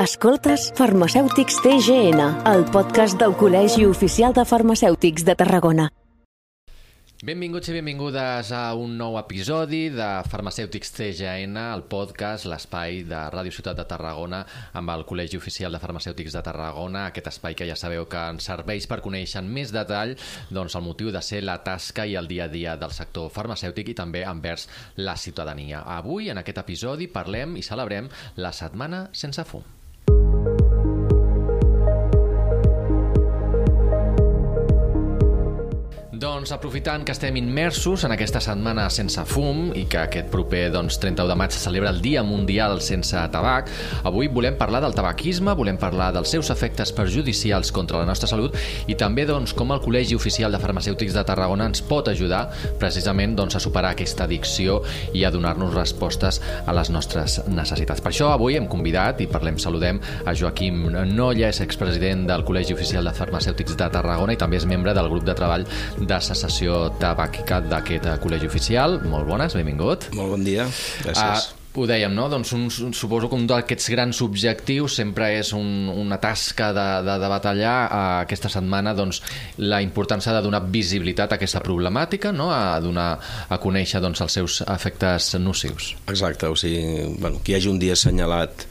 Escoltes Farmacèutics TGN, el podcast del Col·legi Oficial de Farmacèutics de Tarragona. Benvinguts i benvingudes a un nou episodi de Farmacèutics TGN, el podcast, l'espai de Ràdio Ciutat de Tarragona amb el Col·legi Oficial de Farmacèutics de Tarragona, aquest espai que ja sabeu que ens serveix per conèixer en més detall doncs, el motiu de ser la tasca i el dia a dia del sector farmacèutic i també envers la ciutadania. Avui, en aquest episodi, parlem i celebrem la Setmana Sense Fum. Doncs aprofitant que estem immersos en aquesta setmana sense fum i que aquest proper doncs, 31 de maig se celebra el Dia Mundial sense tabac, avui volem parlar del tabaquisme, volem parlar dels seus efectes perjudicials contra la nostra salut i també doncs, com el Col·legi Oficial de Farmacèutics de Tarragona ens pot ajudar precisament doncs, a superar aquesta addicció i a donar-nos respostes a les nostres necessitats. Per això avui hem convidat i parlem, saludem a Joaquim Nolla, és expresident del Col·legi Oficial de Farmacèutics de Tarragona i també és membre del grup de treball de cessació tabàquica d'aquest col·legi oficial. Molt bones, benvingut. Molt bon dia, gràcies. Uh, ho dèiem, no? Doncs un, suposo que un d'aquests grans objectius sempre és un, una tasca de, de, de batallar uh, aquesta setmana doncs, la importància de donar visibilitat a aquesta problemàtica, no? a donar a conèixer doncs, els seus efectes nocius. Exacte, o sigui, bueno, que hi hagi un dia assenyalat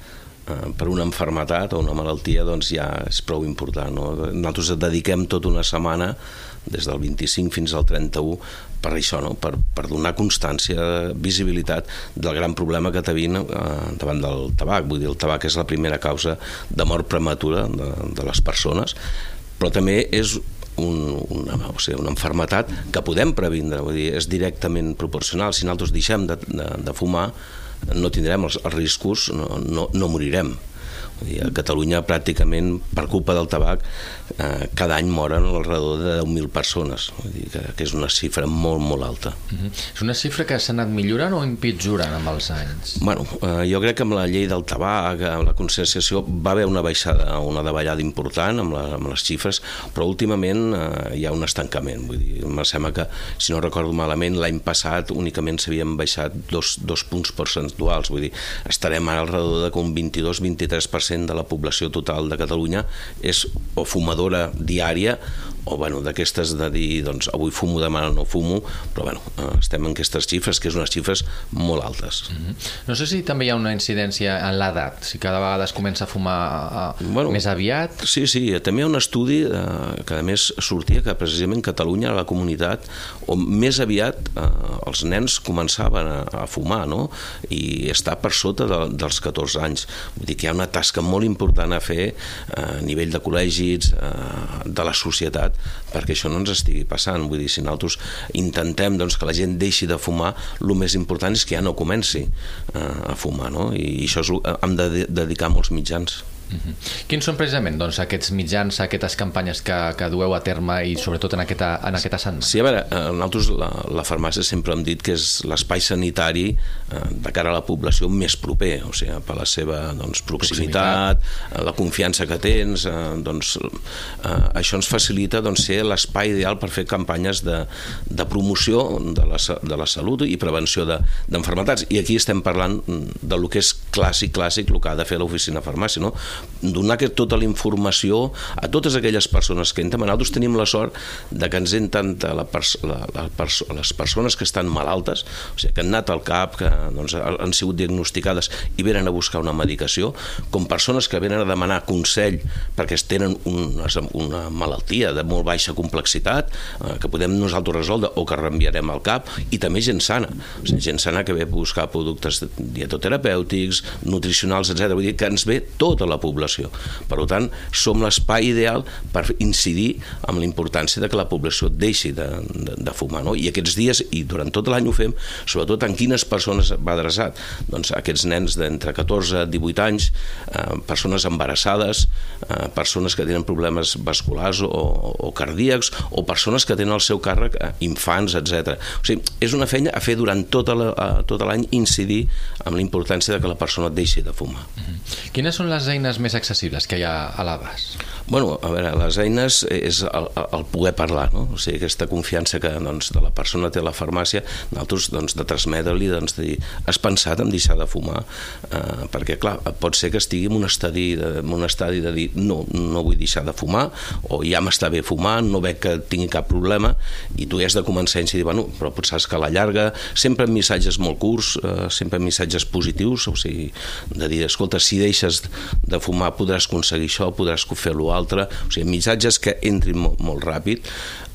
per una enfermetat o una malaltia doncs ja és prou important. No? Nosaltres dediquem tota una setmana des del 25 fins al 31 per això, no? per, per donar constància, visibilitat del gran problema que tenim eh, davant del tabac. Vull dir, el tabac és la primera causa de mort prematura de, de les persones, però també és un, una, o sigui, una enfermetat que podem previndre, vull dir, és directament proporcional. Si nosaltres deixem de, de, de fumar, no tindrem els, els riscos, no, no, no morirem. A Catalunya pràcticament per culpa del tabac eh, cada any moren al redor de 10.000 persones Vull dir que, que és una xifra molt molt alta uh mhm. -huh. És una xifra que s'ha anat millorant o empitjorant amb els anys? Bueno, eh, jo crec que amb la llei del tabac amb la conscienciació va haver una baixada una davallada important amb, la, amb les xifres però últimament eh, hi ha un estancament vull dir, em sembla que si no recordo malament l'any passat únicament s'havien baixat dos, dos punts percentuals vull dir, estarem ara al redor de un 22-23% 40% de la població total de Catalunya és o fumadora diària o bueno, d'aquestes de dir doncs, avui fumo, demà no fumo, però bueno, eh, estem en aquestes xifres, que és unes xifres molt altes. Mm -hmm. No sé si també hi ha una incidència en l'edat, si cada vegada es comença a fumar uh, bueno, més aviat. Sí, sí, també hi ha un estudi eh, que a més sortia que precisament Catalunya era la comunitat on més aviat eh, els nens començaven a, a fumar, no? i està per sota de, dels 14 anys. Vull dir que hi ha una tasca molt important a fer a nivell de col·legis, eh, de la societat, perquè això no ens estigui passant. Vull dir, si nosaltres intentem doncs, que la gent deixi de fumar, el més important és que ja no comenci eh, a fumar, no? I això és, hem de dedicar molts mitjans. Uh -huh. Quins són precisament doncs, aquests mitjans, aquestes campanyes que, que dueu a terme i sobretot en aquesta, en aquesta setmana? Sí, a veure, eh, nosaltres la, la farmàcia sempre hem dit que és l'espai sanitari eh, de cara a la població més proper, o sigui, per la seva doncs, proximitat, proximitat, la confiança que tens, eh, doncs, eh, això ens facilita doncs, ser l'espai ideal per fer campanyes de, de promoció de la, de la salut i prevenció d'enfermetats. De, I aquí estem parlant de lo que és clàssic, clàssic, el que ha de fer l'oficina farmàcia, no? donar tota la informació a totes aquelles persones que entren. Nosaltres tenim la sort de que ens entren la pers la, la pers les persones que estan malaltes, o sigui, que han anat al CAP, que doncs, han sigut diagnosticades i venen a buscar una medicació, com persones que venen a demanar consell perquè tenen una, una malaltia de molt baixa complexitat, eh, que podem nosaltres resoldre o que reenviarem al CAP, i també gent sana, o sigui, gent sana que ve a buscar productes dietoterapèutics, nutricionals, etc. Vull dir que ens ve tota la població. Per tant, som l'espai ideal per incidir amb la importància de que la població deixi de, de, de fumar. No? I aquests dies, i durant tot l'any ho fem, sobretot en quines persones va adreçat? Doncs aquests nens d'entre 14 i 18 anys, eh, persones embarassades, eh, persones que tenen problemes vasculars o, o cardíacs, o persones que tenen al seu càrrec eh, infants, etc. O sigui, és una feina a fer durant tota l'any, tota incidir amb la importància de que la persona deixi de fumar. -huh. Quines són les eines més accessibles que hi ha a l'abast? Bueno, a veure, les eines és el, el poder parlar, no? O sigui, aquesta confiança que doncs, de la persona té a la farmàcia, nosaltres doncs, de transmetre-li, doncs, de dir, has pensat en deixar de fumar? Eh, perquè, clar, pot ser que estigui en un estadi de, en un estadi de dir no, no vull deixar de fumar, o ja m'està bé fumar, no veig que tingui cap problema, i tu has de començar a incidir, bueno, però potser que a la llarga, sempre amb missatges molt curts, eh, sempre amb missatges positius, o sigui, de dir, escolta, si deixes de fumar podràs aconseguir això, podràs fer lo altre, o sigui, missatges que entrin molt, molt ràpid,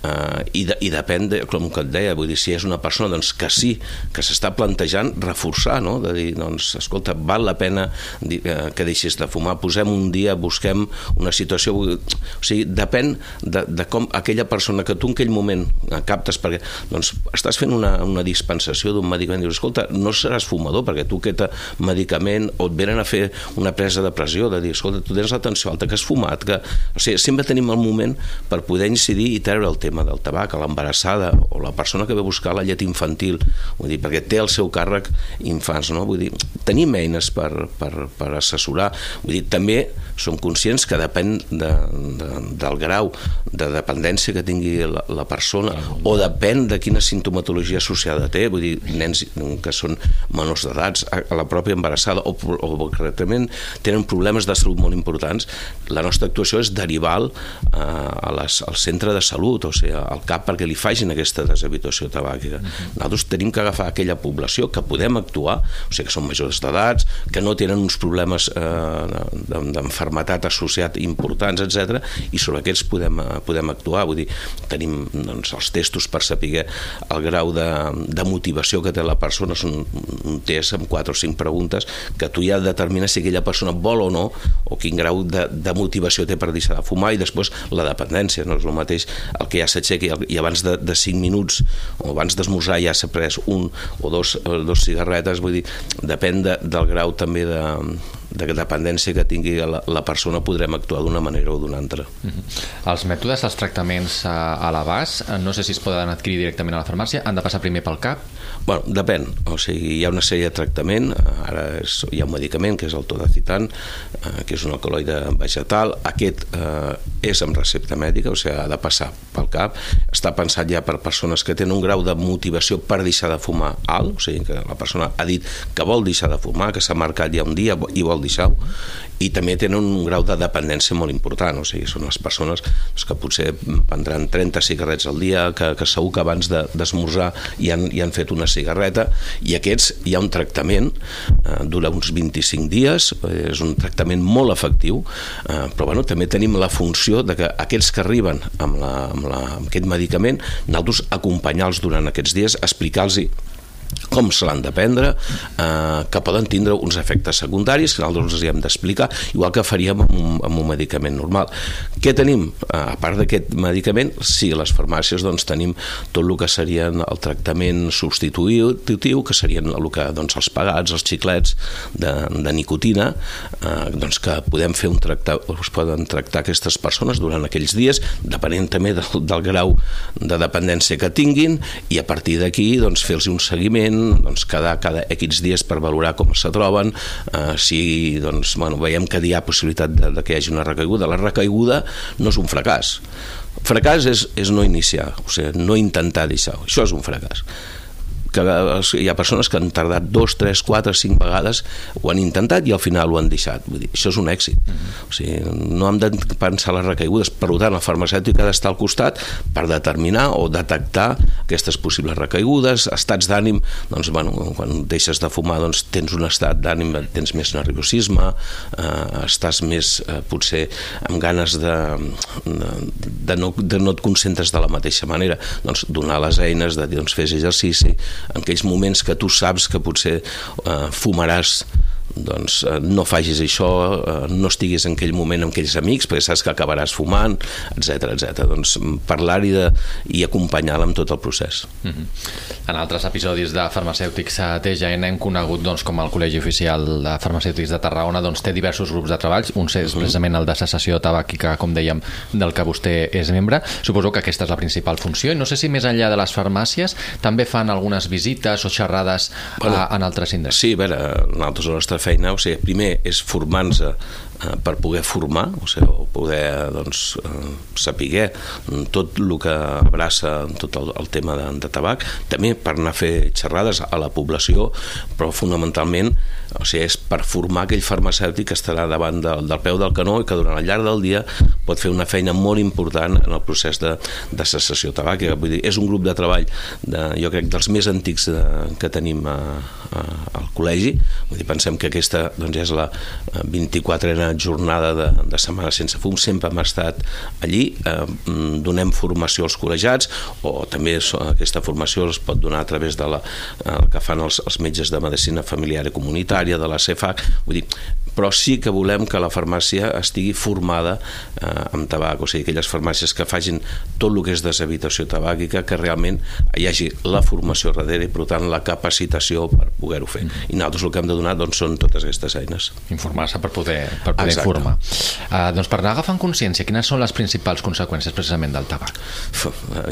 eh, i, de, i depèn, de, com que et deia, vull dir, si és una persona doncs, que sí, que s'està plantejant reforçar, no? de dir, doncs, escolta, val la pena dir, eh, que deixis de fumar, posem un dia, busquem una situació, o sigui, depèn de, de com aquella persona que tu en aquell moment captes, perquè doncs, estàs fent una, una dispensació d'un medicament, dius, escolta, no seràs fumador, perquè tu aquest medicament, o et venen a fer una presa de pressió, de dir, escolta, tu tens l'atenció alta, que has fumat, que... O sigui, sempre tenim el moment per poder incidir i treure el tema tema del tabac, a l'embarassada o la persona que ve a buscar la llet infantil, vull dir, perquè té el seu càrrec infants, no? Vull dir, tenim eines per, per, per assessorar, vull dir, també som conscients que depèn de, de, del grau de dependència que tingui la, la persona o depèn de quina sintomatologia associada té, vull dir, nens que són menors d'edats, a, la pròpia embarassada o, o que realment tenen problemes de salut molt importants, la nostra actuació és derivar eh, a les, al centre de salut, o ser al cap perquè li facin aquesta deshabituació tabàquica. Uh mhm. -huh. Nosaltres tenim que agafar aquella població que podem actuar, o sigui, que són majors d'edats, que no tenen uns problemes eh, d'enfermetat associat importants, etc i sobre aquests podem, eh, podem actuar. Vull dir, tenim doncs, els testos per saber el grau de, de motivació que té la persona, són un test amb 4 o 5 preguntes que tu ja determines si aquella persona vol o no, o quin grau de, de motivació té per deixar de fumar, i després la dependència, no és el mateix el que ja s'aixequi i abans de, de 5 minuts o abans d'esmorzar ja s'ha pres un o dos, dos cigarretes, vull dir, depèn de, del grau també de, de dependència que tingui la, la persona podrem actuar d'una manera o d'una altra. Mhm. -huh. Els mètodes dels tractaments a, a l'abast, no sé si es poden adquirir directament a la farmàcia, han de passar primer pel CAP? Bueno, depèn, o sigui, hi ha una sèrie de tractament, ara és, hi ha un medicament que és el todacitan, eh, que és un alcaloide vegetal, aquest eh, és amb recepta mèdica, o sigui, ha de passar pel CAP, està pensat ja per persones que tenen un grau de motivació per deixar de fumar alt, o sigui, que la persona ha dit que vol deixar de fumar, que s'ha marcat ja un dia i vol deixar i també tenen un grau de dependència molt important, o sigui, són les persones doncs, que potser prendran 30 cigarrets al dia, que, que segur que abans d'esmorzar de, hi, han, hi han fet una cigarreta, i aquests hi ha un tractament, eh, dura uns 25 dies, és un tractament molt efectiu, eh, però bueno, també tenim la funció de que aquests que arriben amb, la, amb, la, amb aquest medicament, nosaltres acompanyar-los durant aquests dies, explicar-los com se l'han de prendre, eh, que poden tindre uns efectes secundaris que nosaltres els hem d'explicar, igual que faríem amb un, amb un medicament normal. Què tenim? Eh, a part d'aquest medicament, sí, les farmàcies doncs, tenim tot el que serien el tractament substitutiu, que serien el que, doncs, els pagats, els xiclets de, de nicotina, eh, doncs que podem fer un tractar, es poden tractar aquestes persones durant aquells dies, depenent també del, del grau de dependència que tinguin, i a partir d'aquí doncs, fer-los un seguiment doncs, cada, cada X dies per valorar com se troben, eh, si doncs, bueno, veiem que hi ha possibilitat de, de que hi hagi una recaiguda. La recaiguda no és un fracàs. Fracàs és, és no iniciar, o sigui, no intentar deixar. Això és un fracàs que hi ha persones que han tardat dos, tres, quatre, cinc vegades, ho han intentat i al final ho han deixat. Vull dir, això és un èxit. Mhm. -huh. o sigui, no hem de pensar les recaigudes. Per tant, el farmacèutic ha d'estar al costat per determinar o detectar aquestes possibles recaigudes, estats d'ànim, doncs, bueno, quan deixes de fumar doncs, tens un estat d'ànim, tens més nerviosisme, eh, estàs més, eh, potser, amb ganes de, de, de, no, de no et concentres de la mateixa manera, doncs donar les eines de dir, doncs, fes exercici, en aquells moments que tu saps que potser eh, fumaràs doncs eh, no facis això, eh, no estiguis en aquell moment amb aquells amics perquè saps que acabaràs fumant, etc etc. Doncs parlar-hi i acompanyar-la amb tot el procés. Mm -hmm. En altres episodis de Farmacèutics a TGN hem conegut doncs, com el Col·legi Oficial de Farmacèutics de Tarragona doncs, té diversos grups de treball, un és mm -hmm. precisament el de cessació tabàquica, com dèiem, del que vostè és membre. Suposo que aquesta és la principal funció i no sé si més enllà de les farmàcies també fan algunes visites o xerrades bueno, a, en altres indrets. Sí, a veure, nosaltres la nostra feina, o sigui, primer és formant-nos eh, per poder formar, o sigui, poder doncs, eh, saber tot el que abraça tot el, el tema de, de tabac, també per anar a fer xerrades a la població, però fonamentalment o sigui, és per formar aquell farmacèutic que estarà davant del, del peu del canó i que durant el llarg del dia pot fer una feina molt important en el procés de, de cessació tabàquica. Vull dir, és un grup de treball, de, jo crec, dels més antics de, que tenim a, a, al col·legi. Vull dir, pensem que aquesta doncs, és la 24a jornada de, de Setmana Sense Fum. Sempre hem estat allí, eh, donem formació als col·legiats o també aquesta formació es pot donar a través de la, el que fan els, els metges de medicina familiar i comunitària, de la CEFAC, vull dir, però sí que volem que la farmàcia estigui formada eh, amb tabac, o sigui, aquelles farmàcies que facin tot el que és deshabitació tabàquica, que realment hi hagi la formació darrere i, per tant, la capacitació per poder-ho fer. Mm. I nosaltres el que hem de donar doncs, són totes aquestes eines. Informar-se per poder, per poder informar. Uh, doncs per anar agafant consciència, quines són les principals conseqüències precisament del tabac?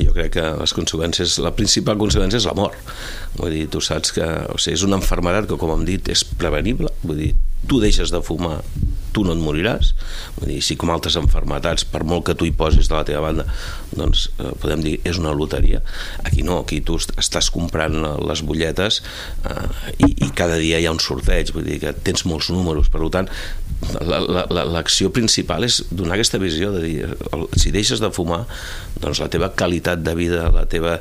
Jo crec que les conseqüències, la principal conseqüència és la mort. Vull dir, tu saps que o sigui, és una malaltia que, com hem dit, és prevenible. Vull dir, tu deixes de fumar tu no et moriràs. Vull dir, si com altres enfermetats per molt que tu hi posis de la teva banda doncs eh, podem dir és una loteria. Aquí no, aquí tu estàs comprant les butlletes eh, i, i cada dia hi ha un sorteig vull dir que tens molts números. Per tant l'acció principal és donar aquesta visió de dir si deixes de fumar doncs la teva qualitat de vida la teva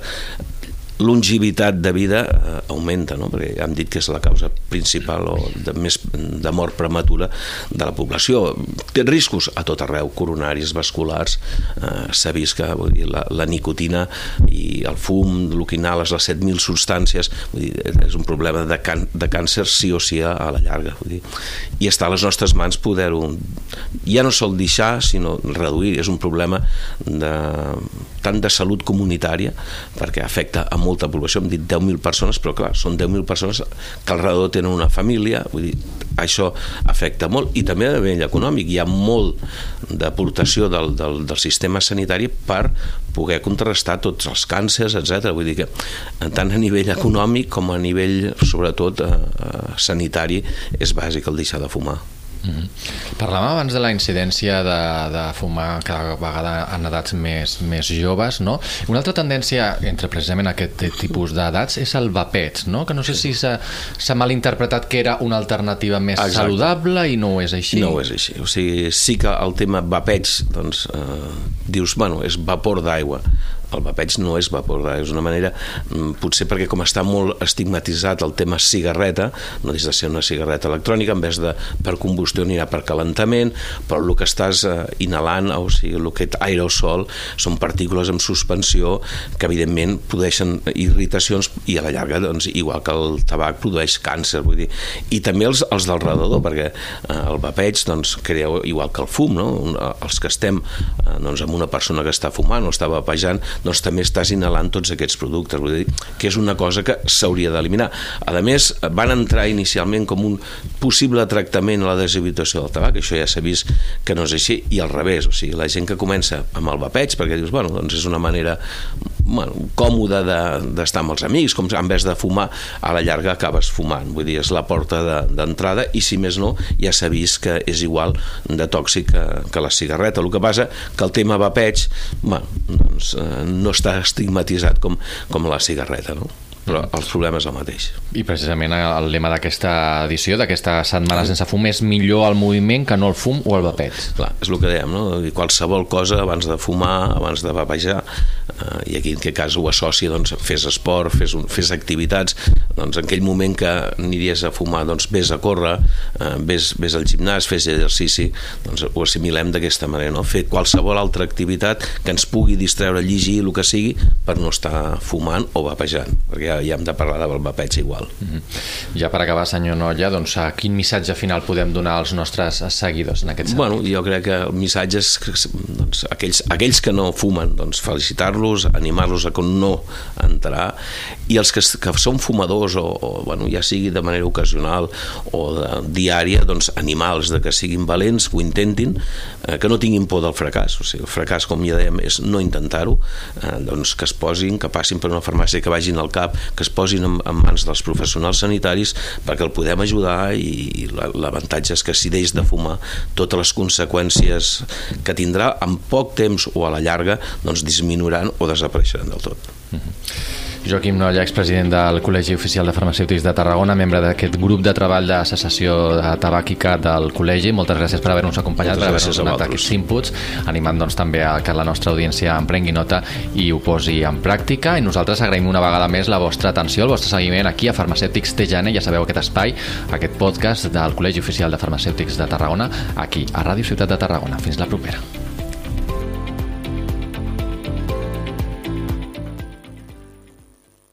longevitat de vida eh, augmenta, no? perquè hem dit que és la causa principal o de, més de mort prematura de la població. Té riscos a tot arreu, coronaris, vasculars, eh, s'ha vist que vull dir, la, la nicotina i el fum, l'oquinal, les 7.000 substàncies, vull dir, és un problema de, can, de càncer sí o sí a, a la llarga. Vull dir. I està a les nostres mans poder-ho ja no sol deixar, sinó reduir. És un problema de, tant de salut comunitària, perquè afecta a molta població, hem dit 10.000 persones, però clar, són 10.000 persones que al redador tenen una família, vull dir, això afecta molt, i també a nivell econòmic, hi ha molt d'aportació del, del, del sistema sanitari per poder contrarrestar tots els càncers, etc. Vull dir que tant a nivell econòmic com a nivell, sobretot, eh, eh, sanitari, és bàsic el deixar de fumar. Mm -hmm. Parlàvem abans de la incidència de, de fumar cada vegada en edats més, més joves, no? Una altra tendència entre precisament aquest tipus d'edats és el vapeig, no? Que no sé si s'ha malinterpretat que era una alternativa més Exacte. saludable i no és així. No és així. O sigui, sí que el tema vapeig, doncs, eh, dius, bueno, és vapor d'aigua el vapeig no és vapor, és una manera, mm, potser perquè com està molt estigmatitzat el tema cigarreta, no deixa de ser una cigarreta electrònica, en vez de per combustió anirà per calentament, però el que estàs eh, inhalant, o sigui, el que aerosol, són partícules en suspensió que evidentment produeixen irritacions i a la llarga, doncs, igual que el tabac produeix càncer, vull dir, i també els, els del redador, perquè eh, el vapeig, doncs, crea igual que el fum, no? Els que estem eh, doncs, amb una persona que està fumant o està vapejant, doncs també estàs inhalant tots aquests productes. Vull dir que és una cosa que s'hauria d'eliminar. A més, van entrar inicialment com un possible tractament a la deshabitació del tabac, això ja s'ha vist que no és així, i al revés, o sigui, la gent que comença amb el vapeig, perquè dius, bueno, doncs és una manera bueno, còmode d'estar de, amb els amics, com en vez de fumar, a la llarga acabes fumant. Vull dir, és la porta d'entrada de, i si més no, ja s'ha vist que és igual de tòxic que, que la cigarreta. El que passa que el tema vapeig, bueno, doncs, eh, no està estigmatitzat com, com la cigarreta, no? però el problema és el mateix. I precisament el lema d'aquesta edició, d'aquesta setmana sense fum, és millor el moviment que no el fum o el vapet. Clar, és el que dèiem, no? qualsevol cosa abans de fumar, abans de vapejar, eh, i aquí en aquest cas ho associa, doncs, fes esport, fes, un, fes activitats, doncs en aquell moment que aniries a fumar, doncs vés a córrer, eh, vés, vés al gimnàs, fes exercici, doncs ho assimilem d'aquesta manera, no? fer qualsevol altra activitat que ens pugui distreure, llegir, el que sigui, per no estar fumant o vapejant, perquè ja, ja hem de parlar del vapeig igual. Mm -hmm. Ja per acabar, senyor Nolla, doncs, a quin missatge final podem donar als nostres seguidors en aquest sentit? Bueno, jo crec que el missatge és doncs, aquells, aquells que no fumen, doncs, felicitar-los educar-los, animar-los a no entrar, i els que, que són fumadors o, o bueno, ja sigui de manera ocasional o de, diària, doncs animals de que siguin valents, que ho intentin, eh, que no tinguin por del fracàs. O sigui, el fracàs, com ja dèiem, és no intentar-ho, eh, doncs que es posin, que passin per una farmàcia, que vagin al CAP, que es posin en, en mans dels professionals sanitaris perquè el podem ajudar i l'avantatge és que si deix de fumar totes les conseqüències que tindrà en poc temps o a la llarga doncs disminuiran o desapareixeran del tot. Mm -hmm. Joaquim Nolla, expresident del Col·legi Oficial de Farmacèutics de Tarragona, membre d'aquest grup de treball de cessació tabàquica del col·legi. Moltes gràcies per haver-nos acompanyat, Moltes per haver-nos donat aquests inputs, animant doncs, també a que la nostra audiència en prengui nota i ho posi en pràctica. I nosaltres agraïm una vegada més la vostra atenció, el vostre seguiment aquí a Farmacèutics TGN. Ja sabeu aquest espai, aquest podcast del Col·legi Oficial de Farmacèutics de Tarragona, aquí, a Ràdio Ciutat de Tarragona. Fins la propera.